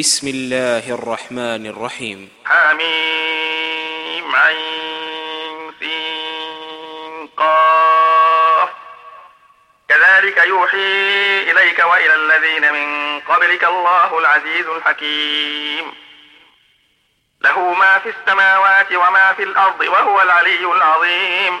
بسم الله الرحمن الرحيم. حميم عين سين قاف. كذلك يوحي إليك وإلى الذين من قبلك الله العزيز الحكيم. له ما في السماوات وما في الأرض وهو العلي العظيم.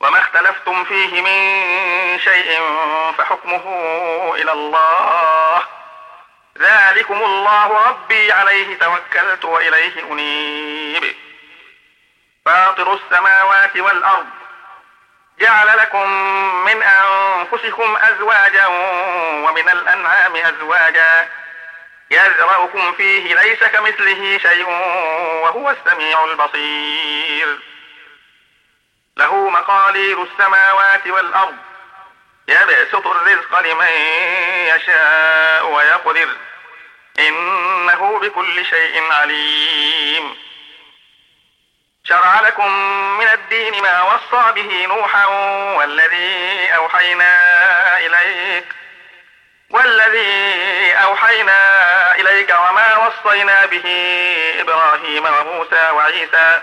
وما اختلفتم فيه من شيء فحكمه إلى الله. ذلكم الله ربي عليه توكلت وإليه أنيب. فاطر السماوات والأرض جعل لكم من أنفسكم أزواجا ومن الأنعام أزواجا. يزرعكم فيه ليس كمثله شيء وهو السميع البصير. له مقاليد السماوات والأرض. يبسط الرزق لمن يشاء ويقدر. إنه بكل شيء عليم. شرع لكم من الدين ما وصى به نوحا والذي أوحينا إليك. والذي أوحينا إليك وما وصينا به إبراهيم وموسى وعيسى.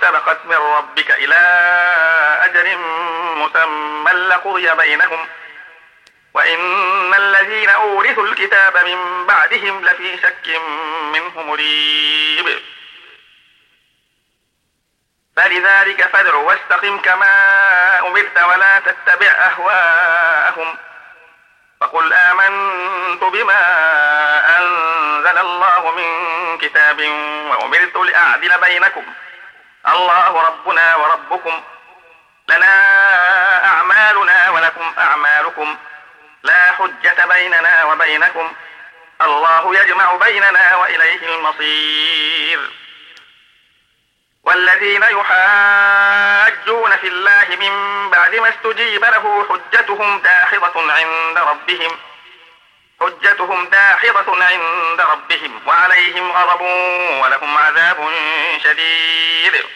سبقت من ربك إلى أجل مسمى لقضي بينهم. وإن الذين أورثوا الكتاب من بعدهم لفي شك منه مريب. فلذلك فادع واستقم كما أمرت ولا تتبع أهواءهم. فقل آمنت بما أنزل الله من كتاب وأمرت لأعدل بينكم. الله ربنا وربكم. لنا أعمالنا ولكم أعمالكم. لا حجة بيننا وبينكم. الله يجمع بيننا وإليه المصير. والذين يحاجون في الله من بعد ما استجيب له حجتهم داحضة عند ربهم. حجتهم داحضة عند ربهم. وعليهم غضب ولهم عذاب شديد.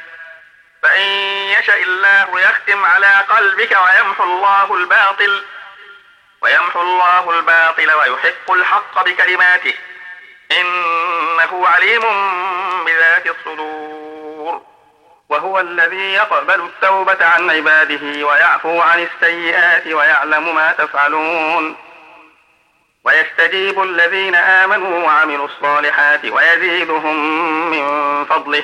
فإن يشاء الله يختم على قلبك ويمحو الله الباطل ويمحو الله الباطل ويحق الحق بكلماته إنه عليم بذات الصدور. وهو الذي يقبل التوبة عن عباده ويعفو عن السيئات ويعلم ما تفعلون. ويستجيب الذين آمنوا وعملوا الصالحات ويزيدهم من فضله.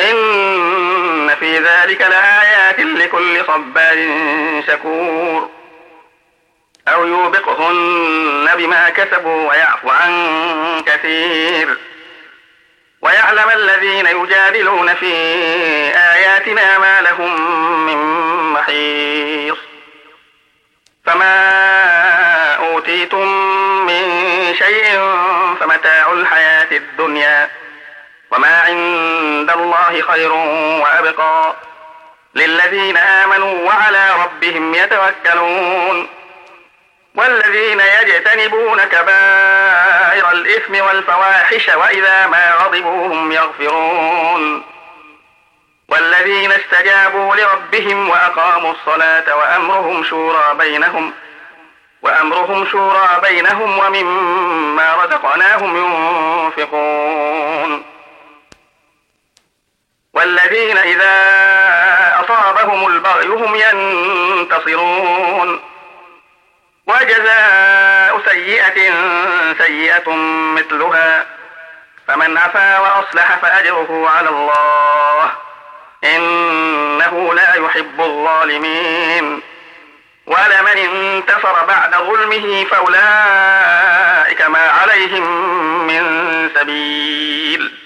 إن في ذلك لآيات لكل صبار شكور. أو يوبقهن بما كسبوا ويعفو عن كثير. ويعلم الذين يجادلون في آياتنا ما لهم من محيص. فما أوتيتم من شيء فمتاع الحياة الدنيا. الله خير وأبقى. للذين آمنوا وعلى ربهم يتوكلون. والذين يجتنبون كبائر الإثم والفواحش وإذا ما غضبوا هم يغفرون. والذين استجابوا لربهم وأقاموا الصلاة وأمرهم شورى بينهم وأمرهم شورى بينهم ومما رزقناهم ينفقون. والذين إذا أصابهم البغي هم ينتصرون. وجزاء سيئة سيئة مثلها. فمن عفا وأصلح فأجره على الله. إنه لا يحب الظالمين. ولمن انتصر بعد ظلمه فأولئك ما عليهم من سبيل.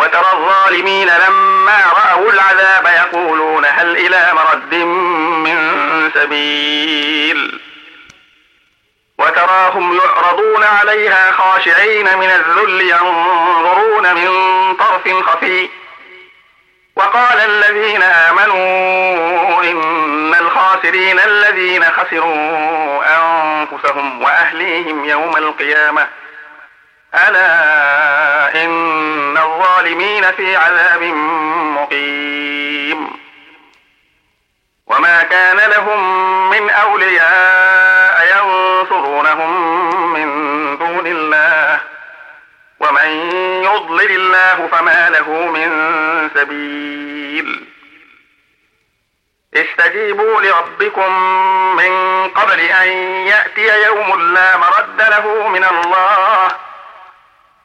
وترى الظالمين لما رأوا العذاب يقولون هل إلى مرد من سبيل؟ وتراهم يعرضون عليها خاشعين من الذل ينظرون من طرف خفي. وقال الذين آمنوا إن الخاسرين الذين خسروا أنفسهم وأهليهم يوم القيامة ألا إن الظالمين في عذاب مقيم. وما كان لهم من أولياء ينصرونهم من دون الله. ومن يضلل الله فما له من سبيل. استجيبوا لربكم من قبل أن يأتي يوم لا مرد له من الله.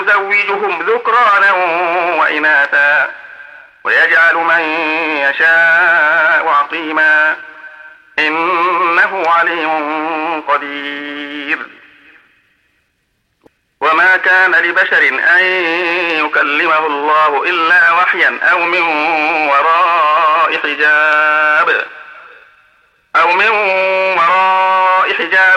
يزوجهم ذكرانا وإناثا ويجعل من يشاء عقيما إنه عليم قدير. وما كان لبشر أن يكلمه الله إلا وحيا أو من وراء حجاب أو من وراء